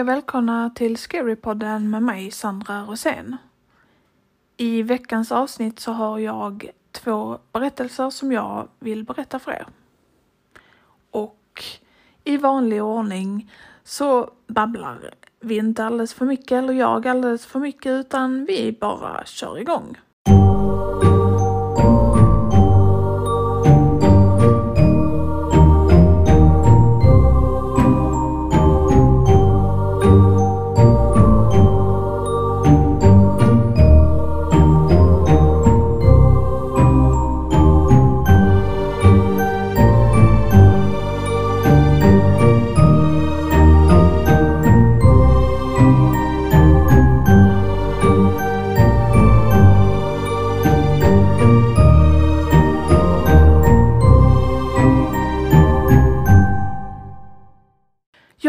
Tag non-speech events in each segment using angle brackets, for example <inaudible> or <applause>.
Hej och välkomna till Scarypodden med mig Sandra Rosén. I veckans avsnitt så har jag två berättelser som jag vill berätta för er. Och i vanlig ordning så babblar vi inte alldeles för mycket eller jag alldeles för mycket utan vi bara kör igång.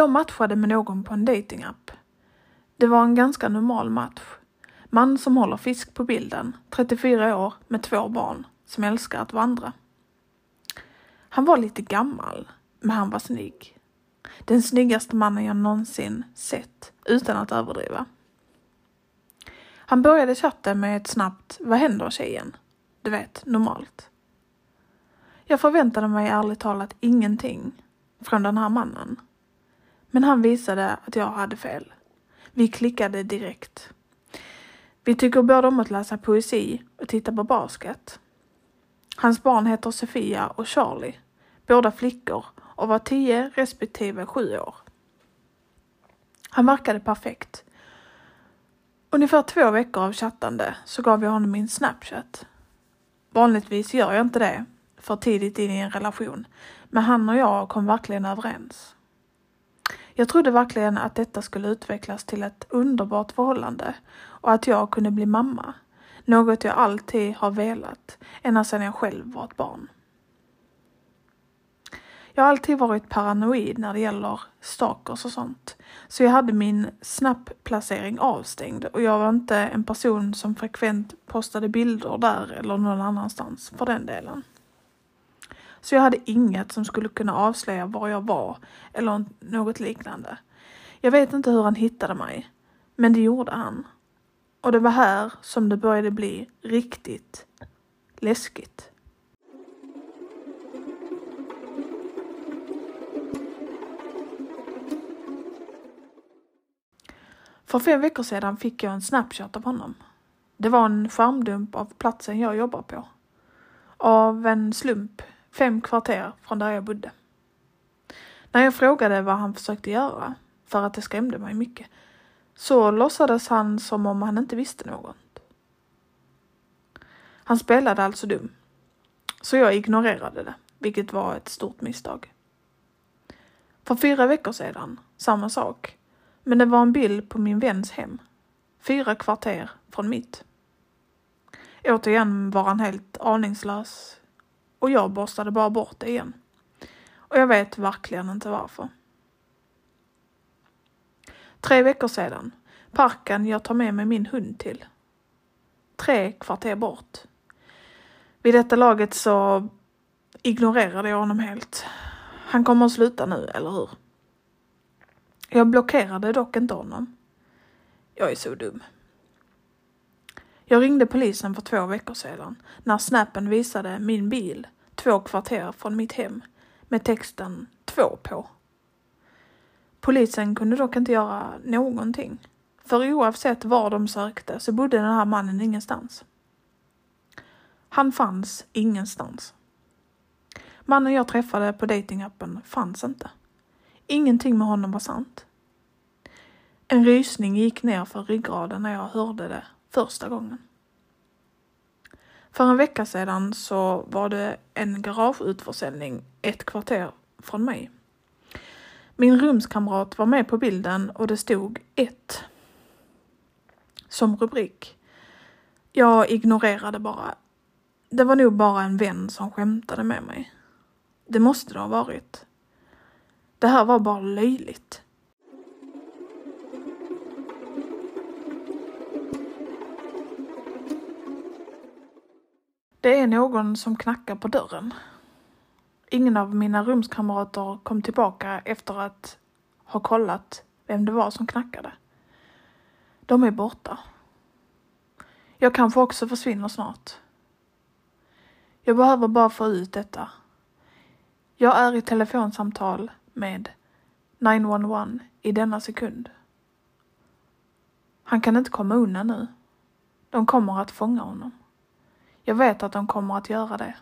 Jag matchade med någon på en datingapp. Det var en ganska normal match. Man som håller fisk på bilden, 34 år med två barn, som älskar att vandra. Han var lite gammal, men han var snygg. Den snyggaste mannen jag någonsin sett, utan att överdriva. Han började chatten med ett snabbt Vad händer tjejen? Du vet, normalt. Jag förväntade mig ärligt talat ingenting från den här mannen. Men han visade att jag hade fel. Vi klickade direkt. Vi tycker både om att läsa poesi och titta på basket. Hans barn heter Sofia och Charlie, båda flickor och var 10 respektive 7 år. Han verkade perfekt. Ungefär två veckor av chattande så gav jag honom min Snapchat. Vanligtvis gör jag inte det för tidigt in i en relation, men han och jag kom verkligen överens. Jag trodde verkligen att detta skulle utvecklas till ett underbart förhållande och att jag kunde bli mamma. Något jag alltid har velat, ända sedan jag själv var ett barn. Jag har alltid varit paranoid när det gäller stalkers och sånt. Så jag hade min snapplacering avstängd och jag var inte en person som frekvent postade bilder där eller någon annanstans för den delen. Så jag hade inget som skulle kunna avslöja var jag var eller något liknande. Jag vet inte hur han hittade mig, men det gjorde han. Och det var här som det började bli riktigt läskigt. För fem veckor sedan fick jag en snapchat av honom. Det var en skärmdump av platsen jag jobbar på. Av en slump fem kvarter från där jag bodde. När jag frågade vad han försökte göra, för att det skrämde mig mycket, så låtsades han som om han inte visste något. Han spelade alltså dum. Så jag ignorerade det, vilket var ett stort misstag. För fyra veckor sedan, samma sak. Men det var en bild på min väns hem. Fyra kvarter från mitt. Återigen var han helt aningslös och jag borstade bara bort det igen. Och jag vet verkligen inte varför. Tre veckor sedan. Parken jag tar med mig min hund till. Tre kvarter bort. Vid detta laget så ignorerade jag honom helt. Han kommer att sluta nu, eller hur? Jag blockerade dock inte honom. Jag är så dum. Jag ringde polisen för två veckor sedan när snappen visade min bil två kvarter från mitt hem med texten två på. Polisen kunde dock inte göra någonting. För oavsett var de sökte så bodde den här mannen ingenstans. Han fanns ingenstans. Mannen jag träffade på datingappen fanns inte. Ingenting med honom var sant. En rysning gick ner för ryggraden när jag hörde det första gången. För en vecka sedan så var det en garageutförsäljning ett kvarter från mig. Min rumskamrat var med på bilden och det stod 1 som rubrik. Jag ignorerade bara. Det var nog bara en vän som skämtade med mig. Det måste det ha varit. Det här var bara löjligt. Det är någon som knackar på dörren. Ingen av mina rumskamrater kom tillbaka efter att ha kollat vem det var som knackade. De är borta. Jag kanske också försvinner snart. Jag behöver bara få ut detta. Jag är i telefonsamtal med 911 i denna sekund. Han kan inte komma undan nu. De kommer att fånga honom. Jag vet att de kommer att göra det.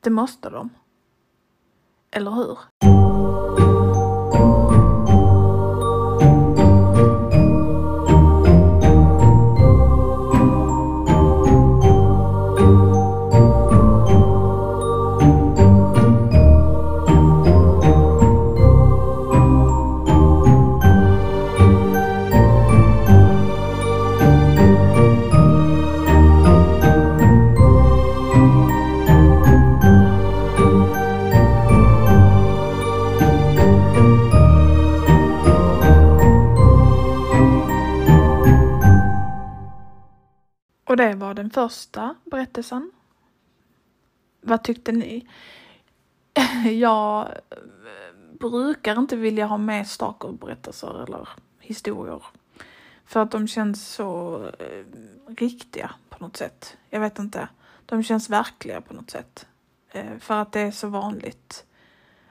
Det måste de. Eller hur? Det var den första berättelsen. Vad tyckte ni? <laughs> Jag brukar inte vilja ha med stalkerberättelser eller historier. För att de känns så eh, riktiga på något sätt. Jag vet inte. De känns verkliga på något sätt. Eh, för att det är så vanligt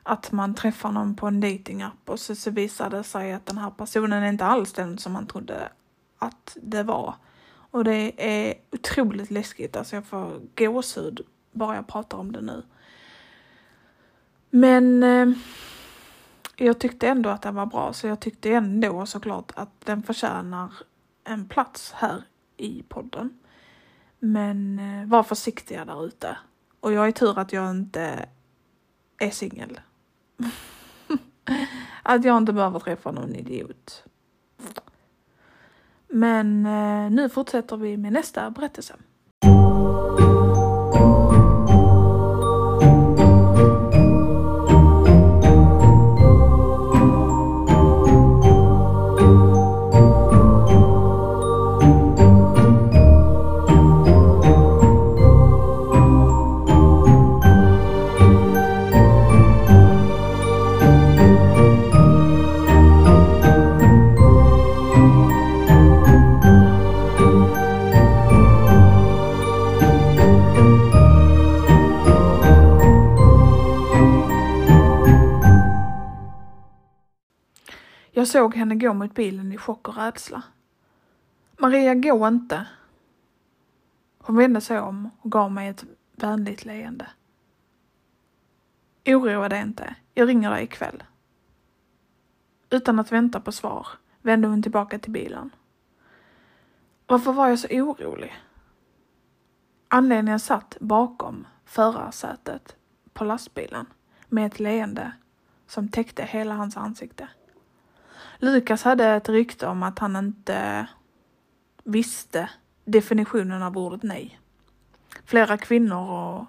att man träffar någon på en datingapp och så, så visar det sig att den här personen är inte alls den som man trodde att det var. Och det är otroligt läskigt, alltså jag får gåshud bara jag pratar om det nu. Men eh, jag tyckte ändå att den var bra, så jag tyckte ändå såklart att den förtjänar en plats här i podden. Men eh, var försiktiga där ute. Och jag är tur att jag inte är singel. <laughs> att jag inte behöver träffa någon idiot. Men eh, nu fortsätter vi med nästa berättelse. Jag såg henne gå mot bilen i chock och rädsla. Maria, gå inte. Hon vände sig om och gav mig ett vänligt leende. Oroa dig inte, jag ringer dig ikväll. Utan att vänta på svar vände hon tillbaka till bilen. Varför var jag så orolig? Anledningen satt bakom förarsätet på lastbilen med ett leende som täckte hela hans ansikte. Lukas hade ett rykte om att han inte visste definitionen av ordet nej. Flera kvinnor och,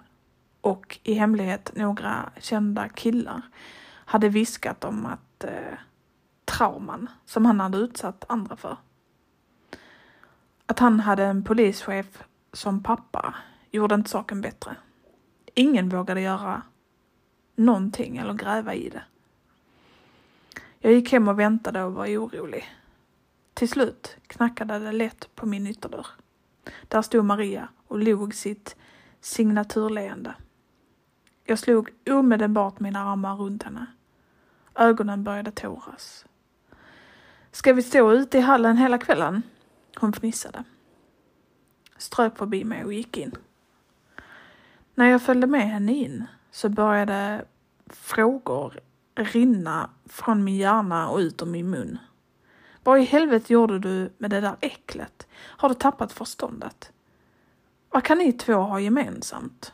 och i hemlighet några kända killar hade viskat om att eh, trauman som han hade utsatt andra för. Att han hade en polischef som pappa gjorde inte saken bättre. Ingen vågade göra någonting eller gräva i det. Jag gick hem och väntade och var orolig. Till slut knackade det lätt på min ytterdörr. Där stod Maria och log sitt signaturleende. Jag slog omedelbart mina armar runt henne. Ögonen började tåras. Ska vi stå ute i hallen hela kvällen? Hon fnissade. Strök förbi mig och gick in. När jag följde med henne in så började frågor rinna från min hjärna och ut ur min mun. Vad i helvete gjorde du med det där äcklet? Har du tappat förståndet? Vad kan ni två ha gemensamt?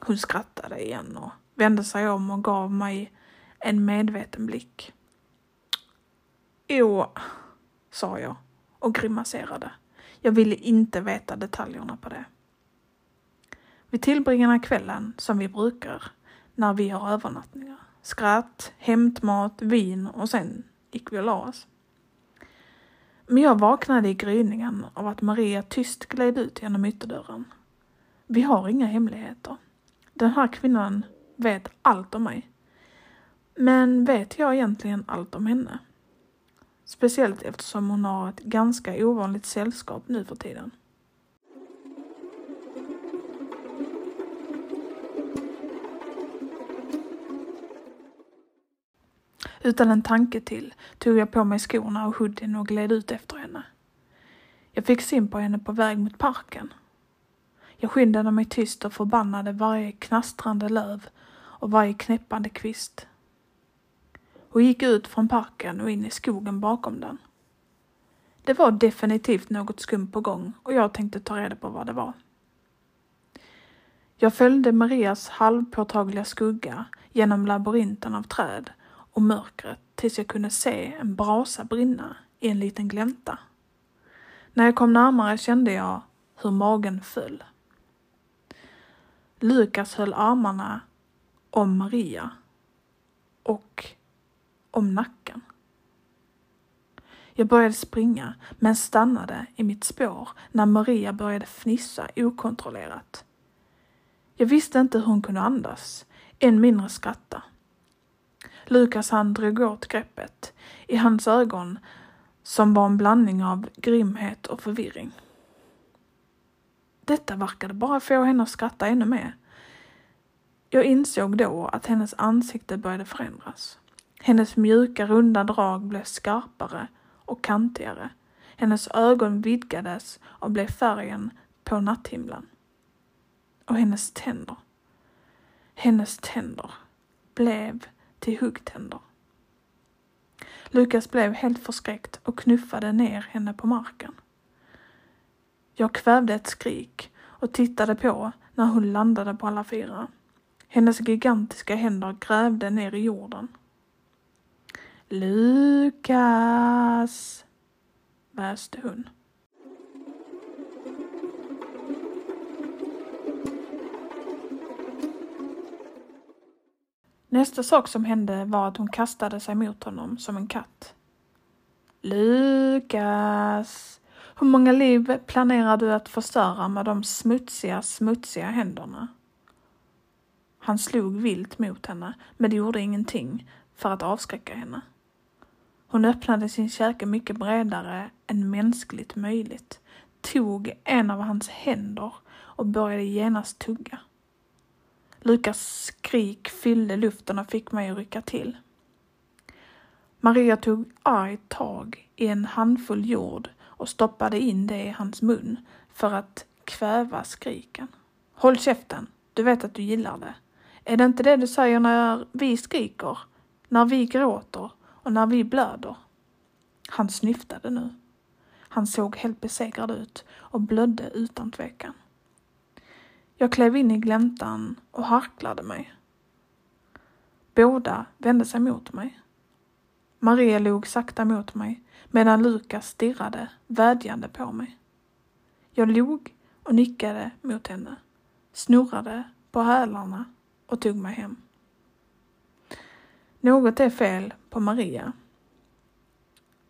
Hon skrattade igen och vände sig om och gav mig en medveten blick. Jo, sa jag och grimaserade. Jag ville inte veta detaljerna på det. Vi tillbringade kvällen som vi brukar när vi har övernattningar skratt, hämtmat, vin och sen gick vi och la oss. Men jag vaknade i gryningen av att Maria tyst gled ut genom ytterdörren. Vi har inga hemligheter. Den här kvinnan vet allt om mig. Men vet jag egentligen allt om henne? Speciellt eftersom hon har ett ganska ovanligt sällskap nu för tiden. Utan en tanke till tog jag på mig skorna och hoodien och gled ut efter henne. Jag fick syn på henne på väg mot parken. Jag skyndade mig tyst och förbannade varje knastrande löv och varje knäppande kvist. Hon gick ut från parken och in i skogen bakom den. Det var definitivt något skumt på gång och jag tänkte ta reda på vad det var. Jag följde Marias halvpåtagliga skugga genom labyrinten av träd och mörkret tills jag kunde se en brasa brinna i en liten glänta. När jag kom närmare kände jag hur magen föll. Lukas höll armarna om Maria och om nacken. Jag började springa men stannade i mitt spår när Maria började fnissa okontrollerat. Jag visste inte hur hon kunde andas, än mindre skratta. Lukas han drog åt greppet. I hans ögon som var en blandning av grymhet och förvirring. Detta verkade bara få henne att skratta ännu mer. Jag insåg då att hennes ansikte började förändras. Hennes mjuka runda drag blev skarpare och kantigare. Hennes ögon vidgades och blev färgen på natthimlen. Och hennes tänder. Hennes tänder blev till huggtänder. Lukas blev helt förskräckt och knuffade ner henne på marken. Jag kvävde ett skrik och tittade på när hon landade på alla fyra. Hennes gigantiska händer grävde ner i jorden. Lukas, väste hon. Nästa sak som hände var att hon kastade sig mot honom som en katt. Lukas, hur många liv planerar du att förstöra med de smutsiga, smutsiga händerna? Han slog vilt mot henne, men det gjorde ingenting för att avskräcka henne. Hon öppnade sin käke mycket bredare än mänskligt möjligt, tog en av hans händer och började genast tugga. Lukas skrik fyllde luften och fick mig att rycka till. Maria tog argt tag i en handfull jord och stoppade in det i hans mun för att kväva skriken. Håll käften, du vet att du gillar det. Är det inte det du säger när vi skriker, när vi gråter och när vi blöder? Han snyftade nu. Han såg helt besegrad ut och blödde utan tvekan. Jag klev in i gläntan och harklade mig. Båda vände sig mot mig. Maria log sakta mot mig medan Lukas stirrade vädjande på mig. Jag log och nickade mot henne, snurrade på hälarna och tog mig hem. Något är fel på Maria.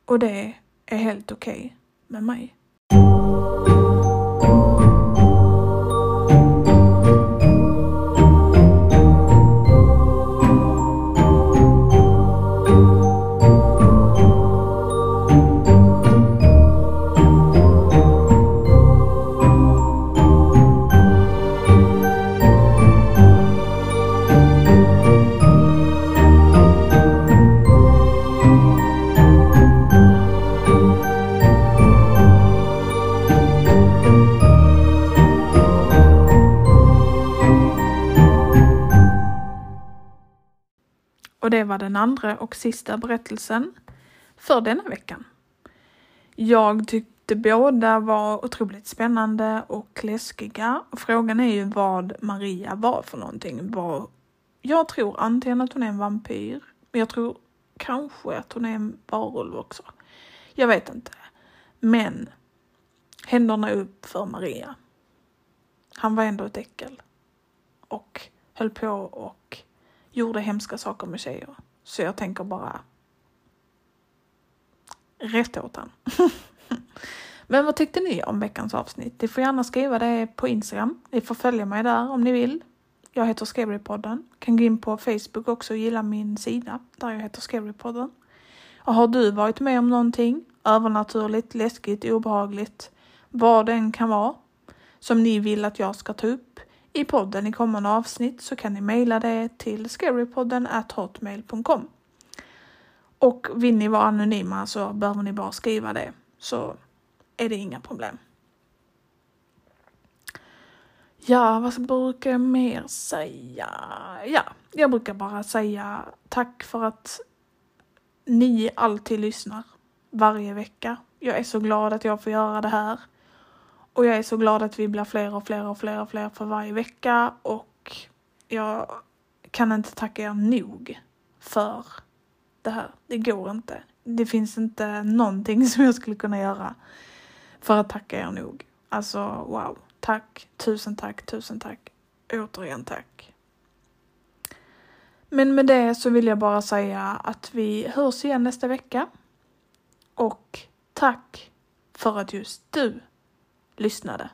Och det är helt okej okay med mig. Och det var den andra och sista berättelsen för denna veckan. Jag tyckte båda var otroligt spännande och läskiga. Frågan är ju vad Maria var för någonting. Jag tror antingen att hon är en vampyr, men jag tror kanske att hon är en varulv också. Jag vet inte. Men händerna upp för Maria. Han var ändå ett äckel. Och höll på och gjorde hemska saker med tjejer. Så jag tänker bara rätt åt han. <laughs> Men vad tyckte ni om veckans avsnitt? Ni får gärna skriva det på Instagram. Ni får följa mig där om ni vill. Jag heter Skaverypodden. Kan gå in på Facebook också och gilla min sida där jag heter Skaverypodden. Och har du varit med om någonting övernaturligt, läskigt, obehagligt, vad det än kan vara, som ni vill att jag ska ta upp i podden i kommande avsnitt så kan ni mejla det till scarypodden hotmail.com. Och vill ni vara anonyma så behöver ni bara skriva det så är det inga problem. Ja, vad brukar jag mer säga? Ja, jag brukar bara säga tack för att ni alltid lyssnar varje vecka. Jag är så glad att jag får göra det här. Och jag är så glad att vi blir fler och fler och fler och fler för varje vecka och jag kan inte tacka er nog för det här. Det går inte. Det finns inte någonting <laughs> som jag skulle kunna göra för att tacka er nog. Alltså wow. Tack, tusen tack, tusen tack. Återigen tack. Men med det så vill jag bara säga att vi hörs igen nästa vecka. Och tack för att just du lyssnade.